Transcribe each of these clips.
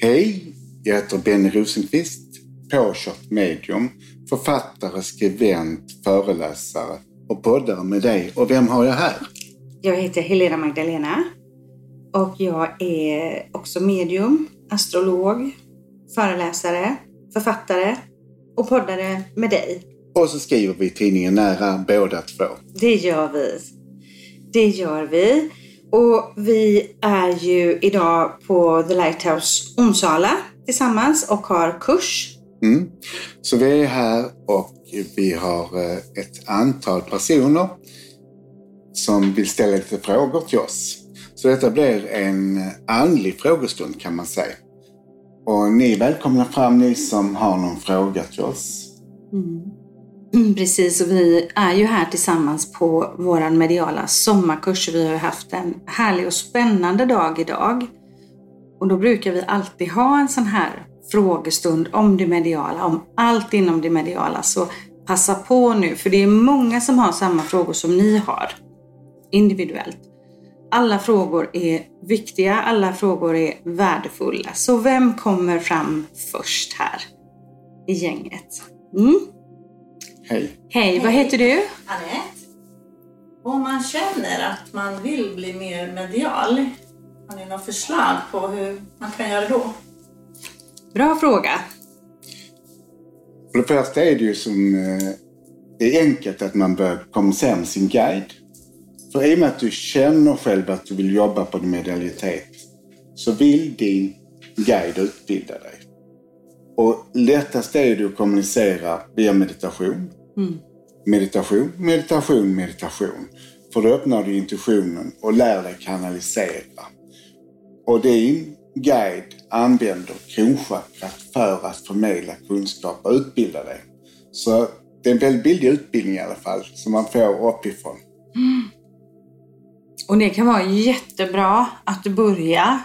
Hej, jag heter Benny Rosenqvist, påkört medium, författare, skribent, föreläsare och poddare med dig. Och vem har jag här? Jag heter Helena Magdalena och jag är också medium, astrolog, föreläsare, författare och poddare med dig. Och så skriver vi tidningen Nära båda två. Det gör vi. Det gör vi. Och vi är ju idag på The Lighthouse Onsala tillsammans och har kurs. Mm. Så vi är här och vi har eh, ett antal personer som vill ställa lite frågor till oss. Så detta blir en andlig frågestund kan man säga. Och ni är välkomna fram ni som har någon fråga till oss. Mm. Mm, precis, och vi är ju här tillsammans på vår mediala sommarkurs. Vi har haft en härlig och spännande dag idag. Och då brukar vi alltid ha en sån här frågestund om det mediala, om allt inom det mediala. Så passa på nu, för det är många som har samma frågor som ni har individuellt. Alla frågor är viktiga, alla frågor är värdefulla. Så vem kommer fram först här i gänget? Mm? Hej. Hej, vad heter du? Anette. Om man känner att man vill bli mer medial, har ni några förslag på hur man kan göra då? Bra fråga. För det första är det ju som eh, det är enkelt att man bör kommunicera med sin guide. För i och med att du känner själv att du vill jobba på din medialitet så vill din guide utbilda dig. Och lättast är det att kommunicera via meditation. Mm. Meditation, meditation, meditation. För då öppnar du intuitionen och lär dig kanalisera. Och din guide använder kronchakrat för att förmedla kunskap och utbilda dig. Så det är en väldigt billig utbildning i alla fall som man får uppifrån. Och det kan vara jättebra att börja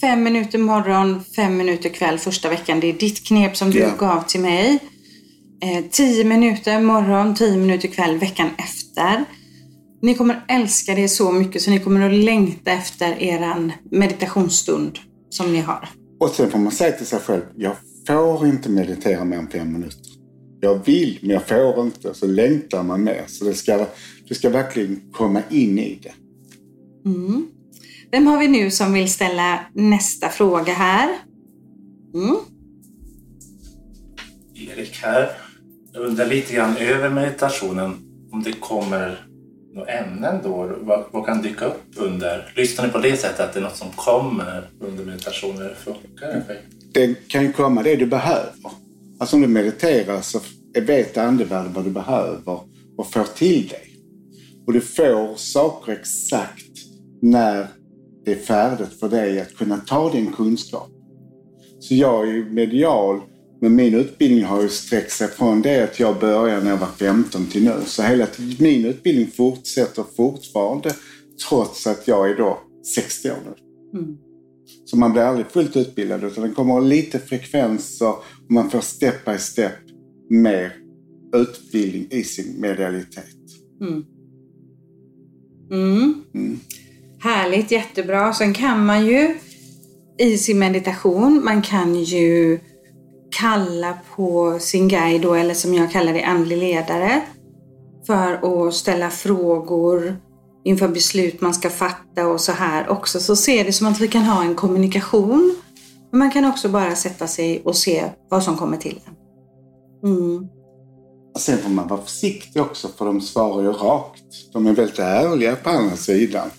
fem minuter morgon, fem minuter kväll första veckan. Det är ditt knep som du Ja. gav till mig. Eh, tio minuter morgon, tio minuter kväll veckan efter. Ni kommer älska det så mycket så ni kommer att längta efter eran meditationsstund som ni har. Och sen får man säga till sig själv, jag får inte meditera mer än fem minuter. Jag vill, men jag får inte. Så längtar man mer. Så det ska, du ska verkligen komma in i det. Mm. Vem har vi nu som vill ställa nästa fråga här? Mm. Erik här. Jag undrar lite grann över meditationen, om det kommer några ämnen då? Vad, vad kan dyka upp under? Lyssnar ni på det sättet att det är något som kommer under meditationen? Funkar det? Det kan ju komma det du behöver. Alltså om du mediterar så vet andevärlden vad du behöver och får till dig. Och du får saker exakt när det är färdigt för dig att kunna ta din kunskap. Så jag är ju medial, men min utbildning har ju sträckt sig från det att jag började när jag var 15 till nu. Så hela min utbildning fortsätter fortfarande trots att jag är då 60 år nu. Mm. Så man blir aldrig fullt utbildad utan det kommer lite frekvenser och man får step by step mer utbildning i sin medialitet. Mm. Mm. Mm. Härligt, jättebra. Sen kan man ju i sin meditation, man kan ju kalla på sin guide då, eller som jag kallar det, andlig ledare. För att ställa frågor inför beslut man ska fatta och så här också. Så ser det som att vi kan ha en kommunikation. Men man kan också bara sätta sig och se vad som kommer till en. Mm. Sen får man vara försiktig också för de svarar ju rakt. De är väldigt ärliga på andra sidan.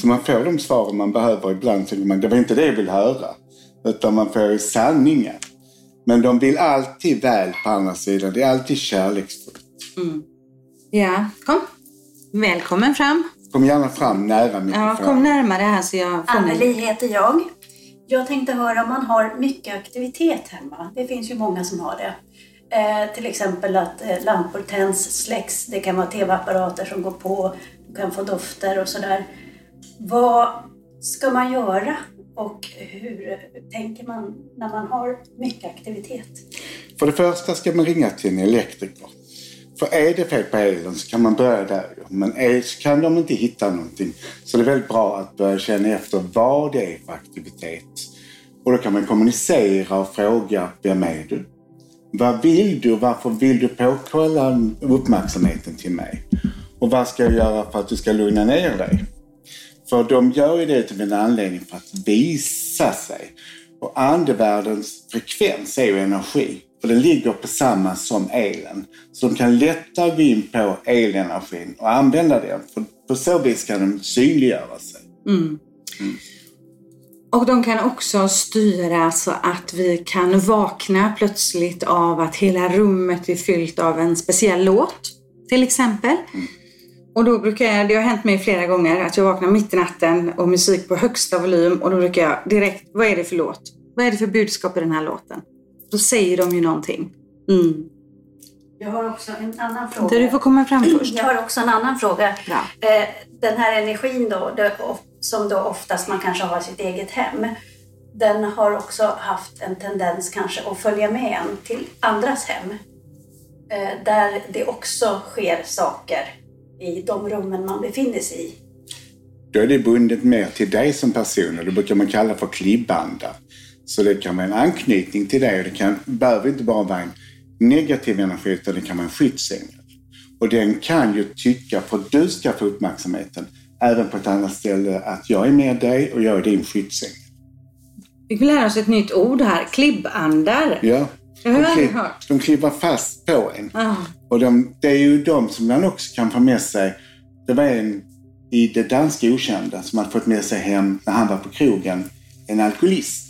Så man får de svaren man behöver ibland. Tänker man, det var inte det jag vill höra. Utan man får ju sanningen. Men de vill alltid väl på andra sidan. Det är alltid kärleksfullt. Mm. Ja, kom. Välkommen fram. Kom gärna fram nära mikrofonen. Ja, kom närmare här så jag får Anneli heter jag. Jag tänkte höra om man har mycket aktivitet hemma. Det finns ju många som har det. Eh, till exempel att eh, lampor tänds, släcks. Det kan vara tv-apparater som går på. Du kan få dofter och sådär. Vad ska man göra? Och hur tänker man när man har mycket aktivitet? För det första ska man ringa till en elektriker. För är det fel på elen så kan man börja där. Men är, kan de inte hitta någonting så det är väldigt bra att börja känna efter vad det är för aktivitet. Och då kan man kommunicera och fråga, vem är du? Vad vill du? Varför vill du påkalla uppmärksamheten till mig? Och vad ska jag göra för att du ska lugna ner dig? För de gör ju det till en anledning för att visa sig. Och andevärldens frekvens är ju energi. Och den ligger på samma som elen. Så de kan lättare gå in på elenergin och använda den. För på så vis kan de synliggöra sig. Mm. Och de kan också styra så att vi kan vakna plötsligt av att hela rummet är fyllt av en speciell låt. Till exempel. Och då brukar jag, det har hänt mig flera gånger att jag vaknar mitt i natten och musik på högsta volym och då brukar jag direkt, vad är det för låt? Vad är det för budskap i den här låten? Då säger de ju någonting. Mm. Jag har också en annan fråga. Där du får komma fram först. Jag har också en annan fråga. Bra. Eh, Den här energin då, som då oftast man kanske har i sitt eget hem, den har också haft en tendens kanske att följa med en till andras hem. Eh, Där det också sker saker i de rummen man befinner sig i. Då är det bundet mer till dig som person och det brukar man kalla för klibbandar. Så det kan vara en anknytning till dig och det kan, behöver inte bara vara en negativ energi utan det kan vara en skyddsängel. Och den kan ju tycka, för att du ska få uppmärksamheten, även på ett annat ställe, att jag är med dig och jag är din skyddsängel. Vi får lära oss ett nytt ord här. Klibbandar. Ja. De. De klibbar fast på en. Ah. Och de, det är ju de som man också kan få med sig. Det var en i det danska okända som hade fått med sig hem när han var på krogen, en alkoholist.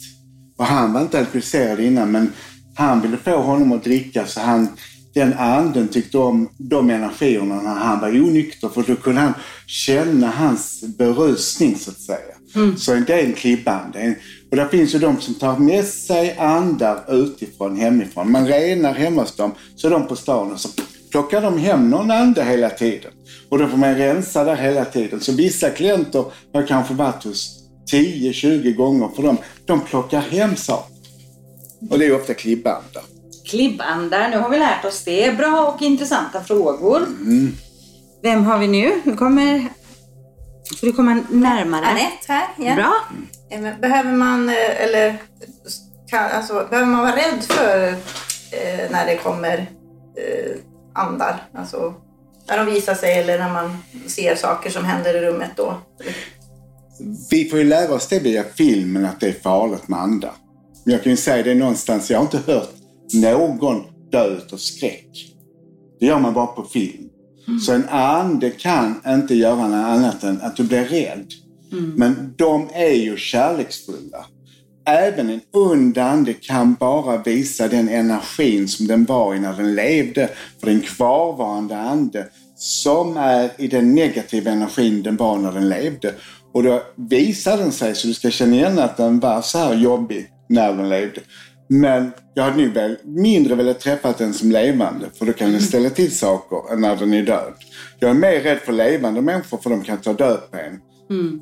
Och han var inte alkoholiserad innan men han ville få honom att dricka så han, den anden tyckte om de energierna när han var onykter för då kunde han känna hans berusning så att säga. Så det är en klibband. Det är en- Och där finns ju de som tar med sig andar utifrån, hemifrån. Man renar hemma hos dem, så är de på stan och så plockar de hem någon ande hela tiden. Och då får man rensa där hela tiden. Så vissa klienter har kanske varit hos 10-20 gånger för dem. De plockar hem saker. Och det är ofta klibbandar. Klibbandar, nu har vi lärt oss det. Bra och intressanta frågor. Vem har vi nu? Nu kommer... Får du komma närmare? Anette här. Ja. Bra. Eh, Behöver man, eh, eller kan, alltså, behöver man vara rädd för eh, när det kommer eh, andar? Alltså när de visar sig eller när man ser saker som händer i rummet då? Vi får ju lära oss det via filmen att det är farligt med andar. Men jag kan ju säga det någonstans, jag har inte hört någon dö utav skräck. Det gör man bara på film. Så en ande kan inte göra något annat än att du blir rädd. Men de är ju kärleksfulla. Även en ond ande kan bara visa den energin som den var i när den levde. För den kvarvarande ande som är i den negativa energin den var när den levde. Och då visar den sig så du ska känna igen att den var så här jobbig när den levde. Men jag hade nog väl mindre velat träffa den som levande för då kan den ställa till saker när den är död. Jag är mer rädd för levande människor för de kan ta död på en.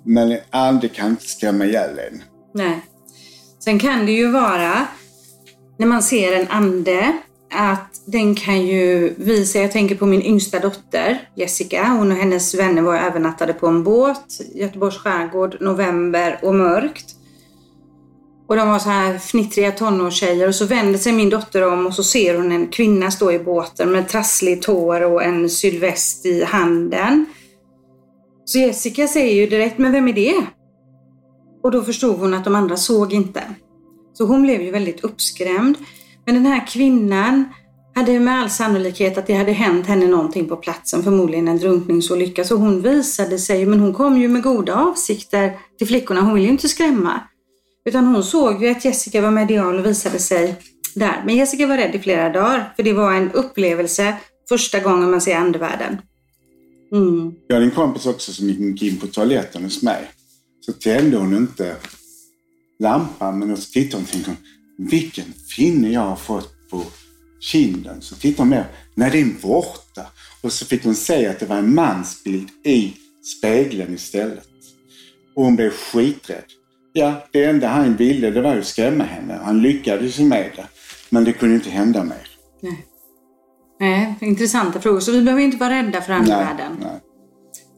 Men en ande kan inte skrämma ihjäl en. Nej. Sen kan det ju vara, när man ser en ande, att den kan ju visa, jag tänker på min yngsta dotter Jessica, hon och hennes vänner var övernattade på en båt, Göteborgs skärgård, november och mörkt. Och de var så här fnittriga tonårstjejer och så vänder sig min dotter om och så ser hon en kvinna stå i båten med trassligt hår och en sylväst i handen. Så Jessica säger ju direkt, men vem är det? Och då förstod hon att de andra såg inte. Så hon blev ju väldigt uppskrämd. Men den här kvinnan hade med all sannolikhet att det hade hänt henne någonting på platsen, förmodligen en drunkningsolycka. Så hon visade sig, men hon kom ju med goda avsikter till flickorna. Hon ville ju inte skrämma. Utan hon såg ju att Jessica var medial och visade sig där. Men Jessica var rädd i flera dagar, för det var en upplevelse första gången man ser andevärlden. Mm. Jag hade en kompis också som gick in på toaletten hos mig. Så tände hon inte lampan men så tittade hon och tänkte vilken finne jag har fått på kinden. Så tittade hon mer, nej det är borta. Och så fick hon se att det var en mansbild i spegeln istället. Och hon blev skiträdd. Ja, det enda han ville det var att skrämma henne. Han lyckades ju med det. Men det kunde inte hända mer. Nej. Nej, intressanta frågor. Så vi behöver inte vara rädda för andevärlden. nej.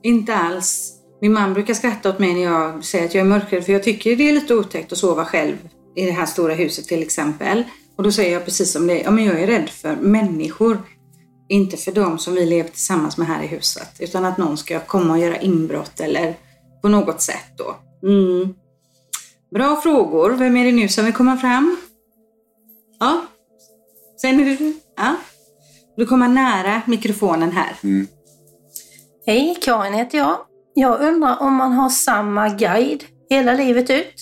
Inte alls. Min man brukar skratta åt mig när jag säger att jag är mörkrädd för jag tycker det är lite otäckt att sova själv i det här stora huset till exempel. Och då säger jag precis som det är, ja men jag är rädd för människor. Inte för dem som vi lever tillsammans med här i huset. Utan att någon ska komma och göra inbrott eller på något sätt då. Mm. Bra frågor. Vem är det nu som vill komma fram? Ja. Säg nu. Ja. Du kommer nära mikrofonen här. Hej, Karin heter jag. Jag undrar om man har samma guide hela livet ut?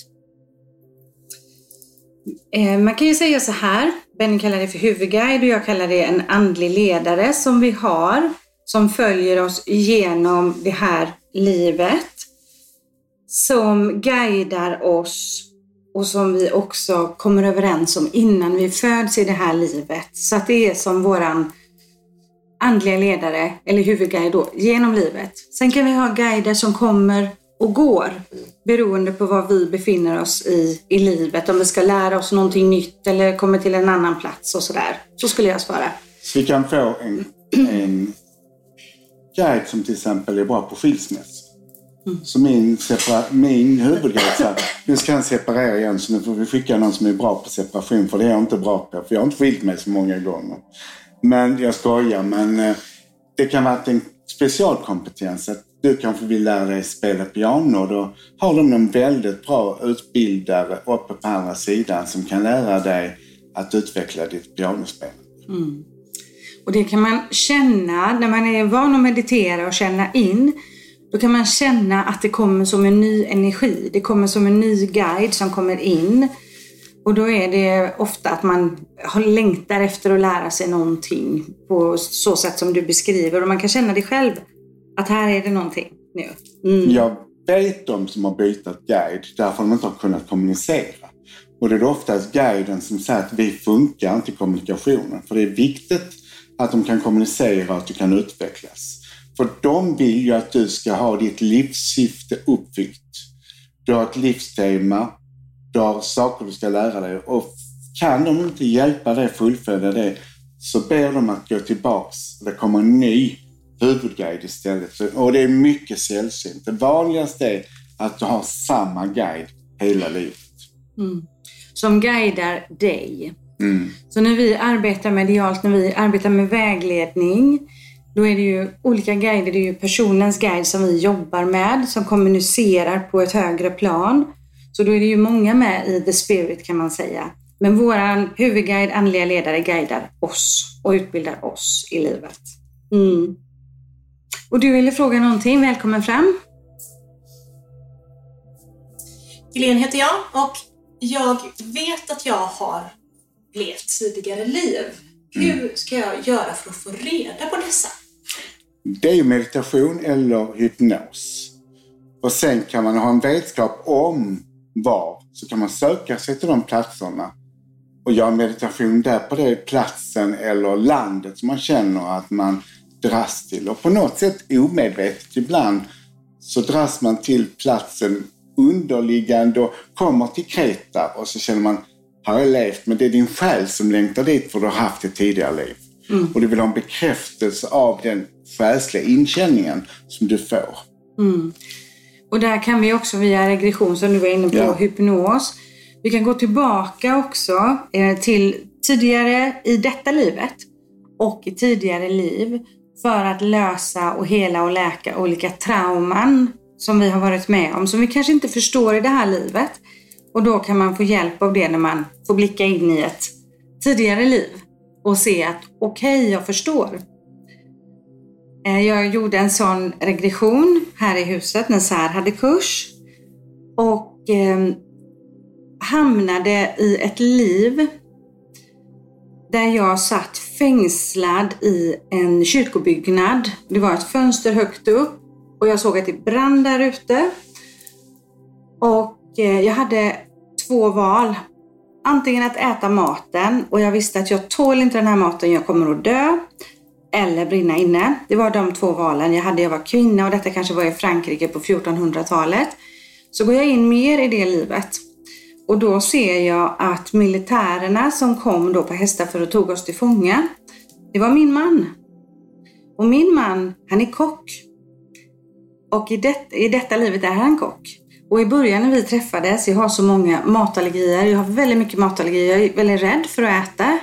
Eh, Man kan ju säga så här, Benny kallar det för huvudguide och jag kallar det en andlig ledare som vi har, som följer oss genom det här livet. Som guidar oss och som vi också kommer överens om innan vi föds i det här livet. Så att det är som våran andliga ledare, eller huvudguide då, genom livet. Sen kan vi ha guider som kommer och går beroende på var vi befinner oss i, i livet. Om vi ska lära oss någonting nytt eller kommer till en annan plats och sådär. Så skulle jag svara. Så vi kan få en, en guide som till exempel är bra på skilsmässa. Så min, separa, min huvudgrej är nu ska han separera igen så nu får vi skicka någon som är bra på separation för det är jag inte bra på. För jag har inte skilt mig så många gånger. Men jag skojar. Men eh, det kan vara en specialkompetens. Att du kanske vill lära dig spela piano. Då har de en väldigt bra utbildare uppe på andra sidan som kan lära dig att utveckla ditt pianospel. Mm. Och det kan man känna när man är van att meditera och känna in. Då kan man känna att det kommer som en ny energi. Det kommer som en ny guide som kommer in. Och då är det ofta att man längtar efter att lära sig någonting på så sätt som du beskriver. Och man kan känna det själv. Att här är det någonting nu. Mm. Jag vet de som har bytt guide därför de inte har kunnat kommunicera. Och det är oftast guiden som säger att vi funkar inte i kommunikationen. För det är viktigt att de kan kommunicera och att du kan utvecklas. För de vill ju att du ska ha ditt livssyfte uppfyllt. Du har ett livstema, du har saker du ska lära dig och kan de inte hjälpa dig fullfölja det så ber de att gå tillbaks. Det kommer en ny huvudguide istället. Och det är mycket sällsynt. Det vanligaste är att du har samma guide hela livet. Som guidar dig. Mm. Så när vi arbetar medialt, när vi arbetar med vägledning, då är det ju olika guider. Det är ju personens guide som vi jobbar med, som kommunicerar på ett högre plan. Så då är det ju många med i the spirit kan man säga. Men vår huvudguide, andliga ledare, guidar oss och utbildar oss i livet. Mm. Och du ville fråga någonting? Välkommen fram. Helene heter jag och jag vet att jag har levt tidigare liv. Hur ska jag göra för att få reda på dessa? Det är ju meditation eller hypnos. Och sen kan man ha en vetskap om var, så kan man söka sig till de platserna och göra meditation där på den platsen eller landet som man känner att man dras till. Och på något sätt omedvetet ibland så dras man till platsen underliggande och kommer till Kreta och så känner man, har jag levt? Men det är din själ som längtar dit för du har haft ett tidigare liv. Och du vill ha en bekräftelse av den själsliga inkänningen som du får. Och där kan vi också via regression som du var inne på, Ja. hypnos. Vi kan gå tillbaka också eh, till tidigare i detta livet och i tidigare liv för att lösa och hela och läka olika trauman som vi har varit med om som vi kanske inte förstår i det här livet. Och då kan man få hjälp av det när man får blicka in i ett tidigare liv och se att okej, jag förstår. Eh, jag gjorde en sån regression här i huset när Sär hade kurs. Och eh, hamnade i ett liv där jag satt fängslad i en kyrkobyggnad. Det var ett fönster högt upp och jag såg att det brann där ute. Och eh, jag hade två val. Antingen att äta maten och jag visste att jag tål inte den här maten, jag kommer att dö. Eller brinna inne. Det var de två valen jag hade. Jag var kvinna och detta kanske var i Frankrike på 1400-talet. Så går jag in mer i det livet. Och då ser jag att militärerna som kom då på hästar för att tog oss till fånga, det var min man. Och min man, han är kock. Och i, det, i detta livet är han kock. Och i början när vi träffades, jag har så många matallergier, jag har väldigt mycket matallergier, jag är väldigt rädd för att äta.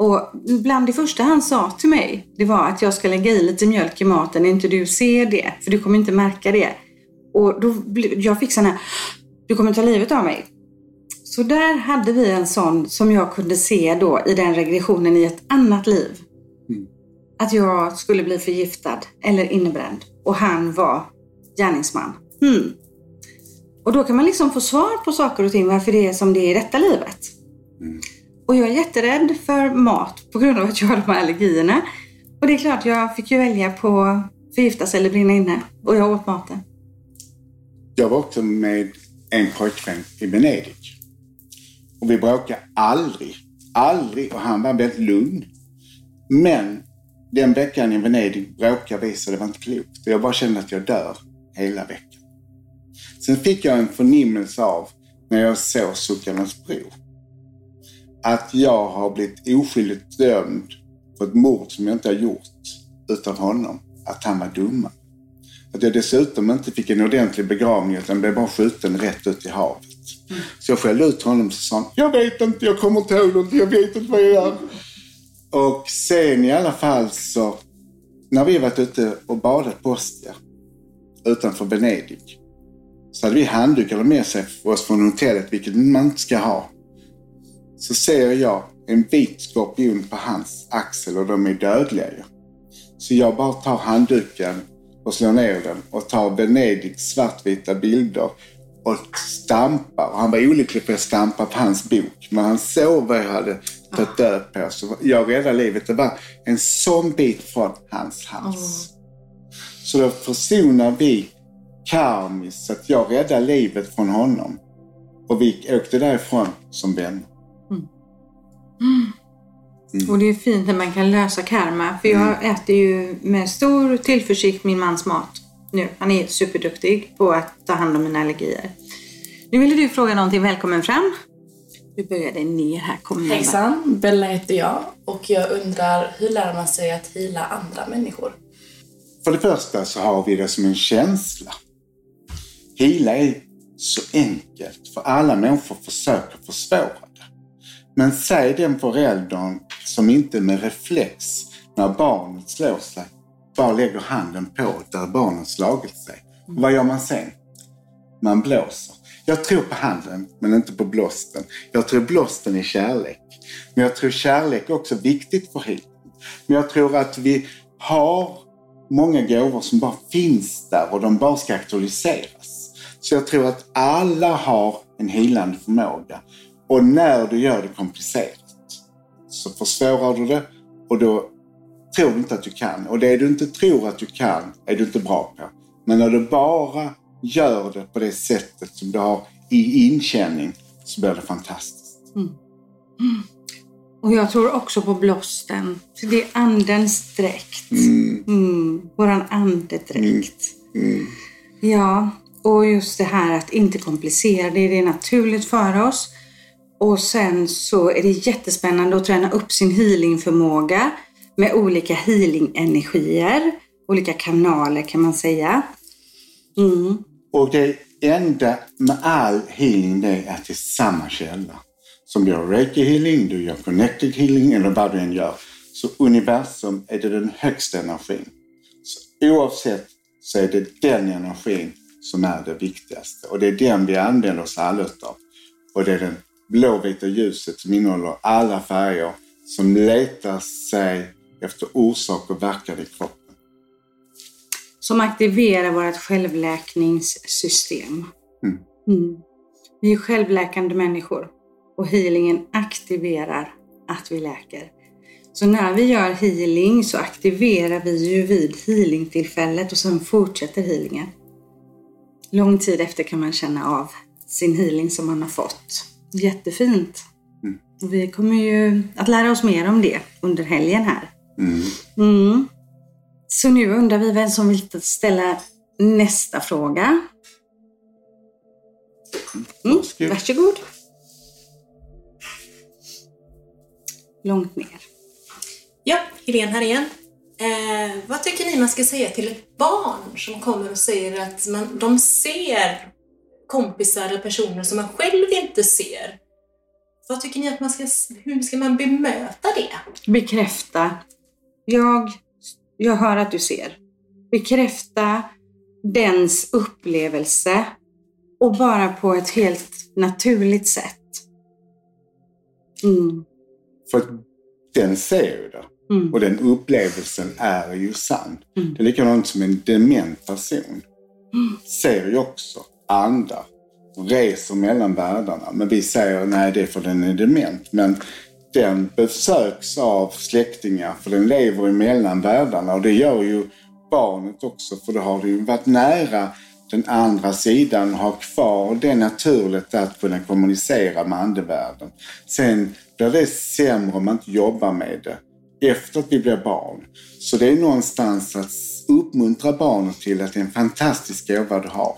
Och bland det första han sa till mig, det var att jag ska lägga i lite mjölk i maten inte du ser det, för du kommer inte märka det. Och då, jag fick sån här, du kommer ta livet av mig. Så där hade vi en sån som jag kunde se då i den regressionen i ett annat liv. Att jag skulle bli förgiftad eller innebränd. Och han var gärningsman. Hmm. Och då kan man liksom få svar på saker och ting varför det är som det är i detta livet. Och jag är jätterädd för mat på grund av att jag har de här allergierna. Och det är klart, jag fick ju välja på förgiftas eller brinna inne. Och jag åt maten. Jag var också med en pojkvän i Venedig. Och vi bråkade aldrig. Aldrig. Och han var väldigt lugn. Men den veckan i Venedig bråkade vi så det var inte klokt. Jag bara kände att jag dör hela veckan. Sen fick jag en förnimmelse av när jag såg Suckarnas bror. Att jag har blivit oskyldigt dömd för ett mord som jag inte har gjort utan honom. Att han var dumma. Att jag dessutom inte fick en ordentlig begravning utan blev bara skjuten rätt ut i havet. Så jag skällde ut honom så sa han, jag vet inte, jag kommer inte ihåg någonting, jag vet inte vad jag gör. Och sen i alla fall så, när vi varit ute och badat på Ostia utanför Venedig så hade vi handdukar med sig för oss från hotellet, vilket man inte ska ha. Så ser jag en vit skorpion på hans axel och de är dödliga ju. Så jag bara tar handduken och slår ner den och tar Venedigs svartvita bilder och stampar. Och han var olycklig för att jag stampade på hans bok. Men han såg vad jag hade tagit död på. Så jag räddade livet. Det var en sån bit från hans hals. Så då försonar vi karmiskt så att jag räddade livet från honom. Och vi åkte därifrån som vänner. Och det är fint när man kan lösa karma. För jag äter ju med stor tillförsikt min mans mat nu. Han är superduktig på att ta hand om mina allergier. Nu ville du fråga någonting. Välkommen fram. Du började ner här. Kom. Hejsan, Bella heter jag och jag undrar hur lär man sig att hila andra människor? För det första så har vi det som en känsla. Hila är så enkelt, för alla människor försöker försvåra. Men säg den föräldern som inte med reflex, när barnet slår sig, bara lägger handen på där barnet slagit sig. Vad gör man sen? Man blåser. Jag tror på handen, men inte på blåsten. Jag tror blåsten är kärlek. Men jag tror kärlek är också viktigt för healing. Men jag tror att vi har många gåvor som bara finns där och de bara ska aktualiseras. Så jag tror att alla har en helande förmåga. Och när du gör det komplicerat så försvårar du det och då tror du inte att du kan. Och det du inte tror att du kan är du inte bra på. Men när du bara gör det på det sättet som du har i inkänning så blir det fantastiskt. Och jag tror också på blåsten. För det är andens dräkt. Mm. Våran andedräkt. Ja, och just det här att inte komplicera det. Det är naturligt för oss. Och sen så är det jättespännande att träna upp sin healingförmåga med olika healingenergier. Olika kanaler kan man säga. Mm. Och det enda med all healing det är att det är samma källa. Som du gör reiki healing, du gör connected healing eller vad du än gör. Så universum är det den högsta energin. Så oavsett så är det den energin som är det viktigaste. Och det är den vi använder oss alla utav. Och det är den blåvita ljuset som innehåller alla färger som letar sig efter orsak och verkan i kroppen. Som aktiverar vårt självläkningssystem. Mm. Vi är självläkande människor och healingen aktiverar att vi läker. Så när vi gör healing så aktiverar vi ju vid healingtillfället och sen fortsätter healingen. Lång tid efter kan man känna av sin healing som man har fått. Jättefint. Och vi kommer ju att lära oss mer om det under helgen här. Mm. Så nu undrar vi vem som vill ställa nästa fråga. Mm. Varsågod. Varsågod. Långt ner. Ja, Helene här igen. Eh, vad tycker ni man ska säga till ett barn som kommer och säger att man, de ser kompisar eller personer som man själv inte ser. Vad tycker ni att man ska, hur ska man bemöta det? Bekräfta. Jag, jag hör att du ser. Bekräfta dens upplevelse och bara på ett helt naturligt sätt. Mm. För den ser ju det. Mm. Och den upplevelsen är ju sann. Mm. Det är likadant som en dement person. Ser ju också andar. Och reser mellan världarna. Men vi säger nej det är för den är dement. Men den besöks av släktingar för den lever mellan världarna. Och det gör ju barnet också. För då har det ju varit nära den andra sidan och har kvar det naturligt att kunna kommunicera med andevärlden. Sen blir det sämre om man inte jobbar med det efter att vi blir barn. Så det är någonstans att uppmuntra barnet till att det är en fantastisk gåva du har.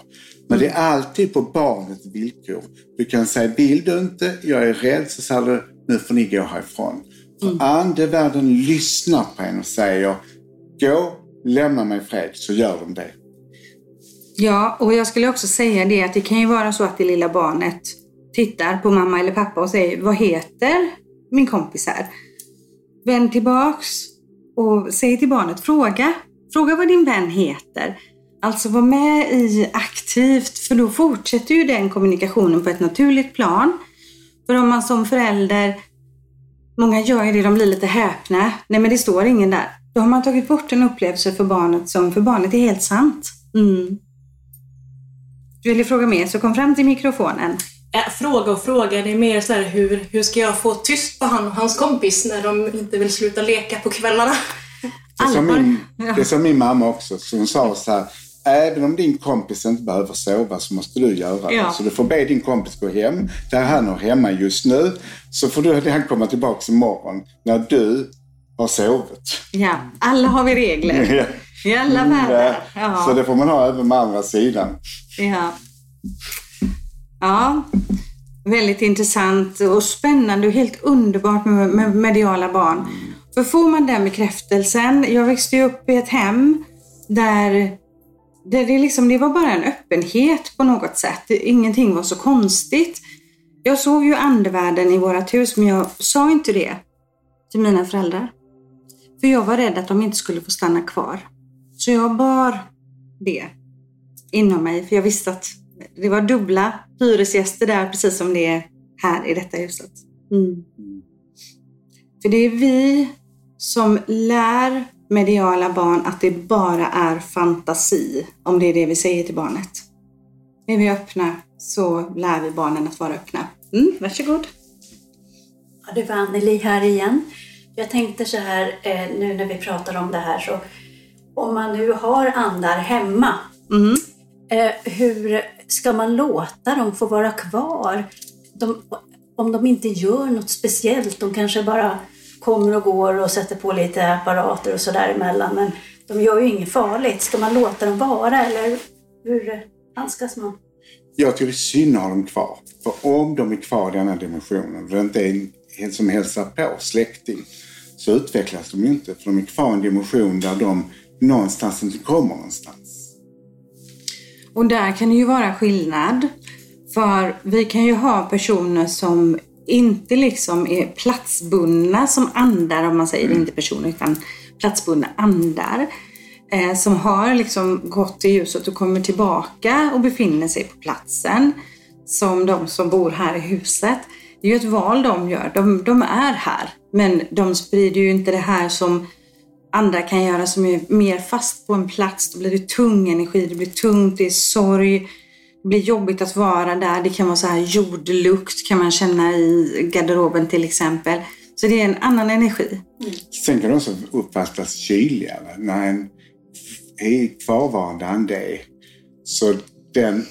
Men det är alltid på barnets villkor. Du kan säga, vill du inte, jag är rädd, så säger du, nu får ni gå härifrån. För andevärlden lyssnar på en och säger, gå, lämna mig i fred, så gör de det. Ja, och jag skulle också säga det att det kan ju vara så att det lilla barnet tittar på mamma eller pappa och säger Vad heter min kompis här? Vänd tillbaks och säg till barnet Fråga. Fråga vad din vän heter. Alltså var med i aktivt för då fortsätter ju den kommunikationen på ett naturligt plan. För om man som förälder Många gör ju det, de blir lite häpna. Nej men det står ingen där. Då har man tagit bort en upplevelse för barnet som för barnet är helt sant. Mm. Du ville fråga mer, så kom fram till mikrofonen. Fråga och fråga, det är mer så här, hur, hur ska jag få tyst på han och hans kompis när de inte vill sluta leka på kvällarna? Det sa Allvar. min, det sa min mamma också. Så hon sa så här, även om din kompis inte behöver sova så måste du göra det. Ja. Så du får be din kompis gå hem, där han är hemma just nu. Så får du han komma tillbaka imorgon när du har sovit. Ja, alla har vi regler. I alla världar. Ja. Så det får man ha även med andra sidan. Ja. ja, väldigt intressant och spännande och helt underbart med, med mediala barn. För får man den bekräftelsen, jag växte ju upp i ett hem där, där det, liksom, det var bara en öppenhet på något sätt. Ingenting var så konstigt. Jag såg ju andevärlden i vårt hus, men jag sa inte det till mina föräldrar. För jag var rädd att de inte skulle få stanna kvar. Så jag bar det inom mig, för jag visste att det var dubbla hyresgäster där, precis som det är här i detta huset. Mm. För det är vi som lär mediala barn att det bara är fantasi, om det är det vi säger till barnet. Är vi öppna så lär vi barnen att vara öppna. Mm, varsågod. Ja, det var Anneli här igen. Jag tänkte så här, eh, nu när vi pratar om det här, så om man nu har andar hemma, Mm. eh, hur ska man låta dem få vara kvar? De, om de inte gör något speciellt, de kanske bara kommer och går och sätter på lite apparater och sådär emellan, men de gör ju inget farligt. Ska man låta dem vara eller hur handskas man? Jag tycker det är synd att ha dem kvar. För om de är kvar i denna dimensionen och det inte är en som hälsar på, släkting, så utvecklas de ju inte. För de är kvar i en dimension där de någonstans inte kommer någonstans. Och där kan det ju vara skillnad. För vi kan ju ha personer som inte liksom är platsbundna som andar, om man säger inte personer, utan platsbundna andar. Eh, som har liksom gått till ljuset och kommer tillbaka och befinner sig på platsen. Som de som bor här i huset. Det är ju ett val de gör. De, de är här. Men de sprider ju inte det här som andra kan göra som är mer fast på en plats. Då blir det tung energi, det blir tungt, det är sorg. Det blir jobbigt att vara där. Det kan vara så här jordlukt kan man känna i garderoben till exempel. Så det är en annan energi. Sen kan det också uppfattas kyligare när en är kvarvarande ande är. Så den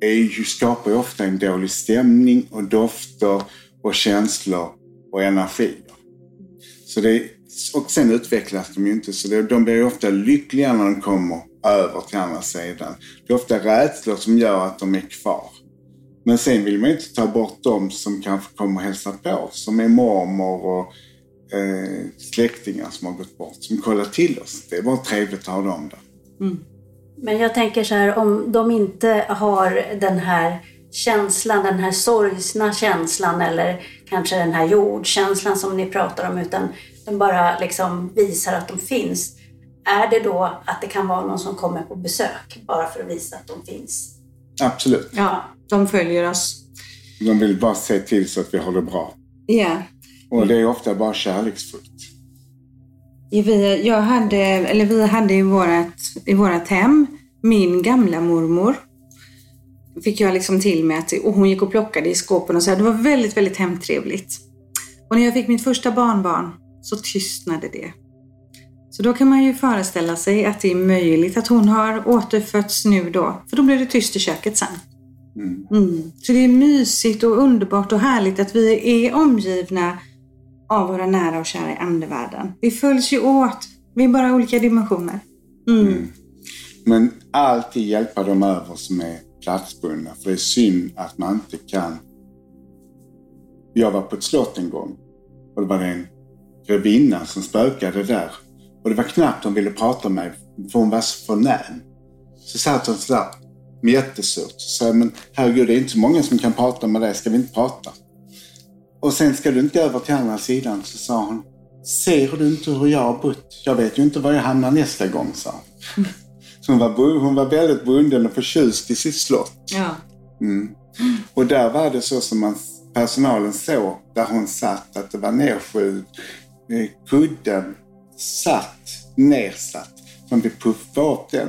är ju, skapar ju ofta en dålig stämning och dofter och känslor och energier. Så det, och sen utvecklas de ju inte, så det, de blir ju ofta lyckliga när de kommer över till andra sidan. Det är ofta rädslor som gör att de är kvar. Men sen vill man ju inte ta bort dem som kanske kommer och hälsa på, som är mormor och eh, släktingar som har gått bort, som kollar till oss. Det är bara trevligt att ha dem där. Mm. Men jag tänker så här, om de inte har den här känslan, den här sorgsna känslan eller kanske den här jordkänslan som ni pratar om, utan de bara liksom visar att de finns. Är det då att det kan vara någon som kommer på besök bara för att visa att de finns? Absolut. Ja, de följer oss. De vill bara se till så att vi har det bra. Ja. Och det är ofta bara kärleksfullt. Vi, jag hade, eller vi hade i vårat, i vårat hem min gamla mormor. Fick jag liksom till mig att och hon gick och plockade i skåpen och så. här. Det var väldigt, väldigt hemtrevligt. Och när jag fick mitt första barnbarn så tystnade det. Så då kan man ju föreställa sig att det är möjligt att hon har återfötts nu då. För då blir det tyst i köket sen. Mm. Mm. Så det är mysigt och underbart och härligt att vi är omgivna av våra nära och kära i andevärlden. Vi följs ju åt. Vi är bara olika dimensioner. Mm. Men alltid hjälpa dem över som är platsbundna. För det är synd att man inte kan. Jag var på ett slott en gång och det var en grevinna som spökade där. Och det var knappt hon ville prata med mig för hon var så förnäm. Så satt hon sådär jättesurt. Så sa men herregud det är inte så många som kan prata med dig, ska vi inte prata? Och sen ska du inte över till andra sidan, så sa hon. Ser du inte hur jag har bott? Jag vet ju inte var jag hamnar nästa gång, sa hon. Så hon var, hon var väldigt bunden och förtjust i sitt slott. Ja. Mm. Och där var det så som man, personalen såg, där hon satt, att det var nerskyld. Eh, Kudden satt nersatt. Puffade upp den.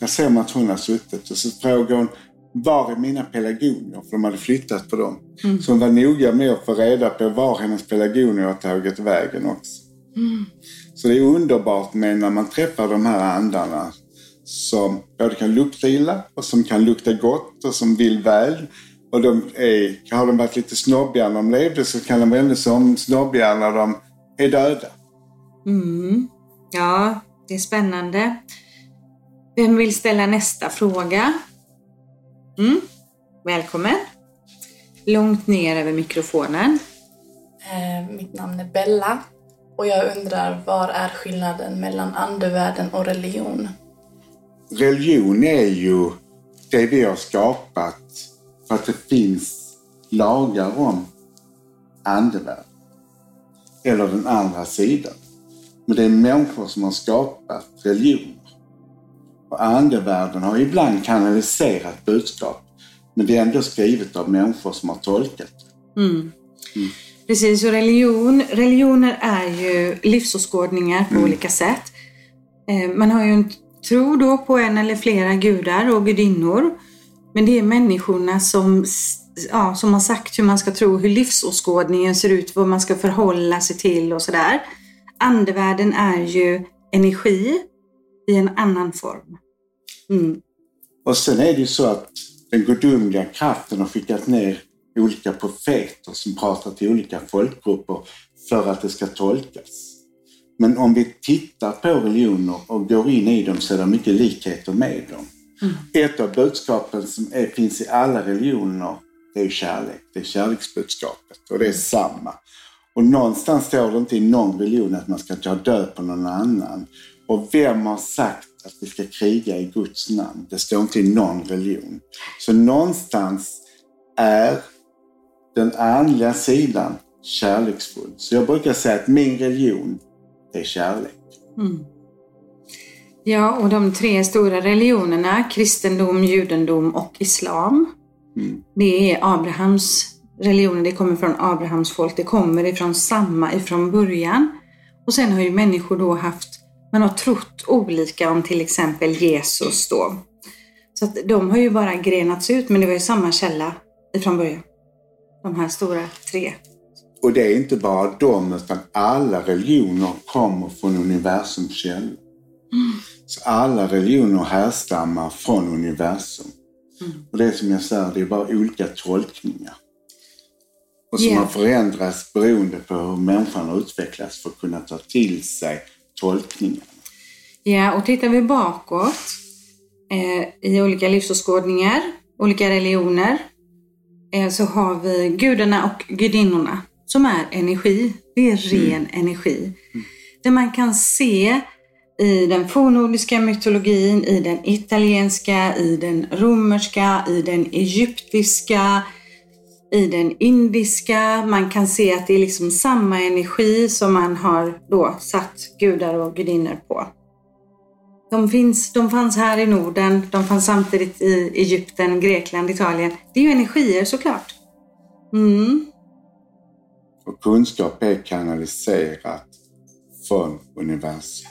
Där ser man att hon har suttit. Och så frågade hon, var är mina pelargonier? För de hade flyttat på dem. Så hon var noga med att få reda på var hennes pelargonier har tagit vägen också. Så det är underbart med när man träffar de här andarna som både kan lukta illa och som kan lukta gott och som vill väl. Och de är, har de varit lite snobbiga när de levde så kan de vara ännu som snobbiga när de är döda. Mm. Ja, det är spännande. Vem vill ställa nästa fråga? Mm. Välkommen. Långt ner över mikrofonen. Eh, mitt namn är Bella och jag undrar vad är skillnaden mellan andevärlden och religion? Religion är ju det vi har skapat för att det finns lagar om andevärlden. Eller den andra sidan. Men det är människor som har skapat religioner. Och andevärlden har ibland kanaliserat budskap. Men det är ändå skrivet av människor som har tolkat det. Mm. Precis, och religion, religioner är ju livsåskådningar på olika sätt. Eh, Man har ju en tro då på en eller flera gudar och gudinnor. Men det är människorna som, ja, som har sagt hur man ska tro, hur livsåskådningen ser ut, vad man ska förhålla sig till och sådär. Andevärlden är ju energi i en annan form. Mm. Och sen är det ju så att den gudomliga kraften har skickat ner olika profeter som pratar till olika folkgrupper för att det ska tolkas. Men om vi tittar på religioner och går in i dem så är det mycket likheter med dem. Ett av budskapen som är, finns i alla religioner, det är kärlek. Det är kärleksbudskapet och det är samma. Och någonstans står det inte i någon religion att man ska ta död på någon annan. Och vem har sagt att vi ska kriga i Guds namn? Det står inte i någon religion. Så någonstans är den andliga sidan kärleksfull. Så jag brukar säga att min religion, är kärlek. Mm. Ja, och de tre stora religionerna, kristendom, judendom och islam. Mm. Det är Abrahams religioner, det kommer från Abrahams folk, det kommer ifrån samma ifrån början. Och sen har ju människor då haft, man har trott olika om till exempel Jesus då. Så att de har ju bara grenats ut, men det var ju samma källa ifrån början. De här stora tre. Och det är inte bara de, utan alla religioner kommer från universums källa. Så alla religioner härstammar från universum. Och det är som jag säger, det är bara olika tolkningar. Och som Ja. har förändrats beroende på hur människan har utvecklats för att kunna ta till sig tolkningarna. Ja, och tittar vi bakåt eh, i olika livsåskådningar, olika religioner, eh, så har vi gudarna och gudinnorna som är energi. Det är ren energi. Där man kan se i den fornnordiska mytologin, i den italienska, i den romerska, i den egyptiska, i den indiska. Man kan se att det är liksom samma energi som man har då satt gudar och gudinnor på. De, finns, de fanns här i Norden, de fanns samtidigt i Egypten, Grekland, Italien. Det är ju energier såklart. Mm. Och kunskap är kanaliserat från universum.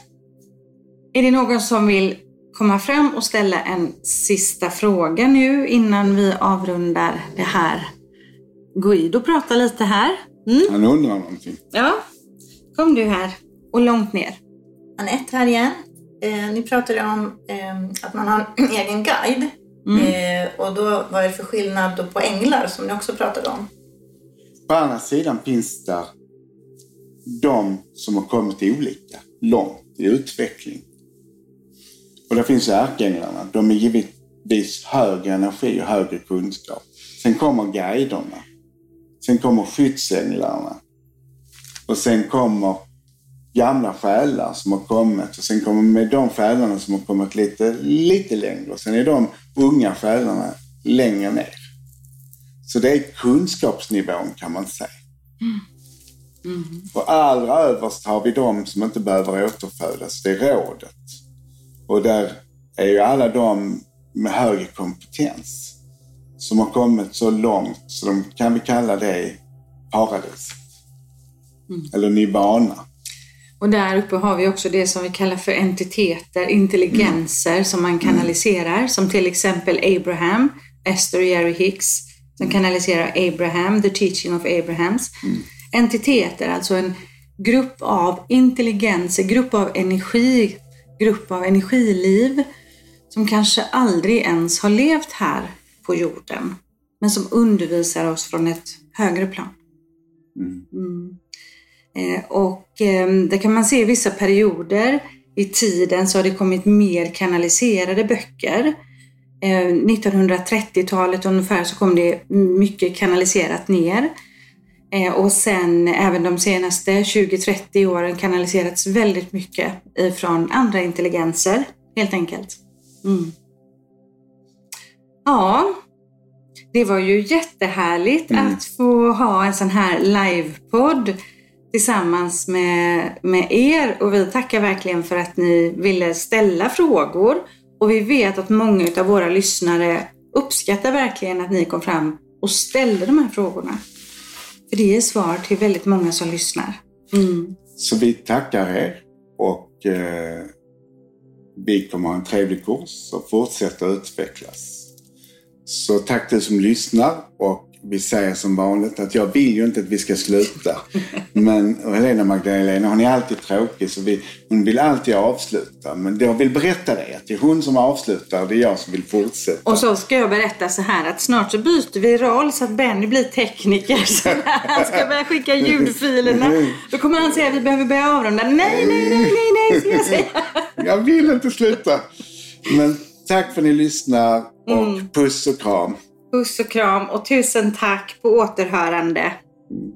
Är det någon som vill komma fram och ställa en sista fråga nu innan vi avrundar det här? Guido pratar lite här. Mm. Han undrar någonting. Ja, kom du här och långt ner. Anette här igen. Eh, ni pratade om eh, att man har en egen guide. Mm. Eh, och då vad är det för skillnad då på änglar som ni också pratade om? På andra sidan finns där de som har kommit olika långt i utveckling. Och där finns ärkeänglarna. De är givetvis högre energi och högre kunskap. Sen kommer guiderna. Sen kommer skyddsänglarna. Och sen kommer gamla själar som har kommit. Och sen kommer med de själarna som har kommit lite, lite längre. Och sen är de unga själarna längre ner. Så det är kunskapsnivån kan man säga. Och allra överst har vi de som inte behöver återfödas. Det är rådet. Och där är ju alla de med högre kompetens som har kommit så långt så de kan vi kalla det paradiset. Eller nirvana. Och där uppe har vi också det som vi kallar för entiteter, intelligenser som man kanaliserar. Som till exempel Abraham, Esther och Jerry Hicks, som kanaliserar Abraham, the teaching of Abrahams. Entiteter, alltså en grupp av intelligenser, grupp av energi, grupp av energiliv som kanske aldrig ens har levt här på jorden, men som undervisar oss från ett högre plan. Mm. Eh, och eh, det kan man se i vissa perioder i tiden så har det kommit mer kanaliserade böcker. Eh, 1930-talet ungefär så kom det mycket kanaliserat ner. Eh, och sen även de senaste 20-30 åren kanaliserats väldigt mycket ifrån andra intelligenser helt enkelt. Mm. Ja, det var ju jättehärligt att få ha en sån här livepodd tillsammans med, med er och vi tackar verkligen för att ni ville ställa frågor och vi vet att många av våra lyssnare uppskattar verkligen att ni kom fram och ställde de här frågorna. För det är svar till väldigt många som lyssnar. Mm. Så vi tackar er och eh, vi kommer ha en trevlig kurs och fortsätta utvecklas. Så tack du som lyssnar och vi säger som vanligt att jag vill ju inte att vi ska sluta. Men och Helena Magdalena hon är alltid tråkig så vi, hon vill alltid avsluta. Men jag vill berätta det att det är hon som avslutar det är jag som vill fortsätta. Och så ska jag berätta så här att snart så byter vi roll så att Benny blir tekniker. Så när han ska börja skicka ljudfilerna då kommer han säga att vi behöver börja avrunda. Nej, nej, nej, nej, nej, ska jag säga. Jag vill inte sluta. Men tack för att ni lyssnar och Mm. puss och kram. Puss och kram och tusen tack på återhörande. Mm.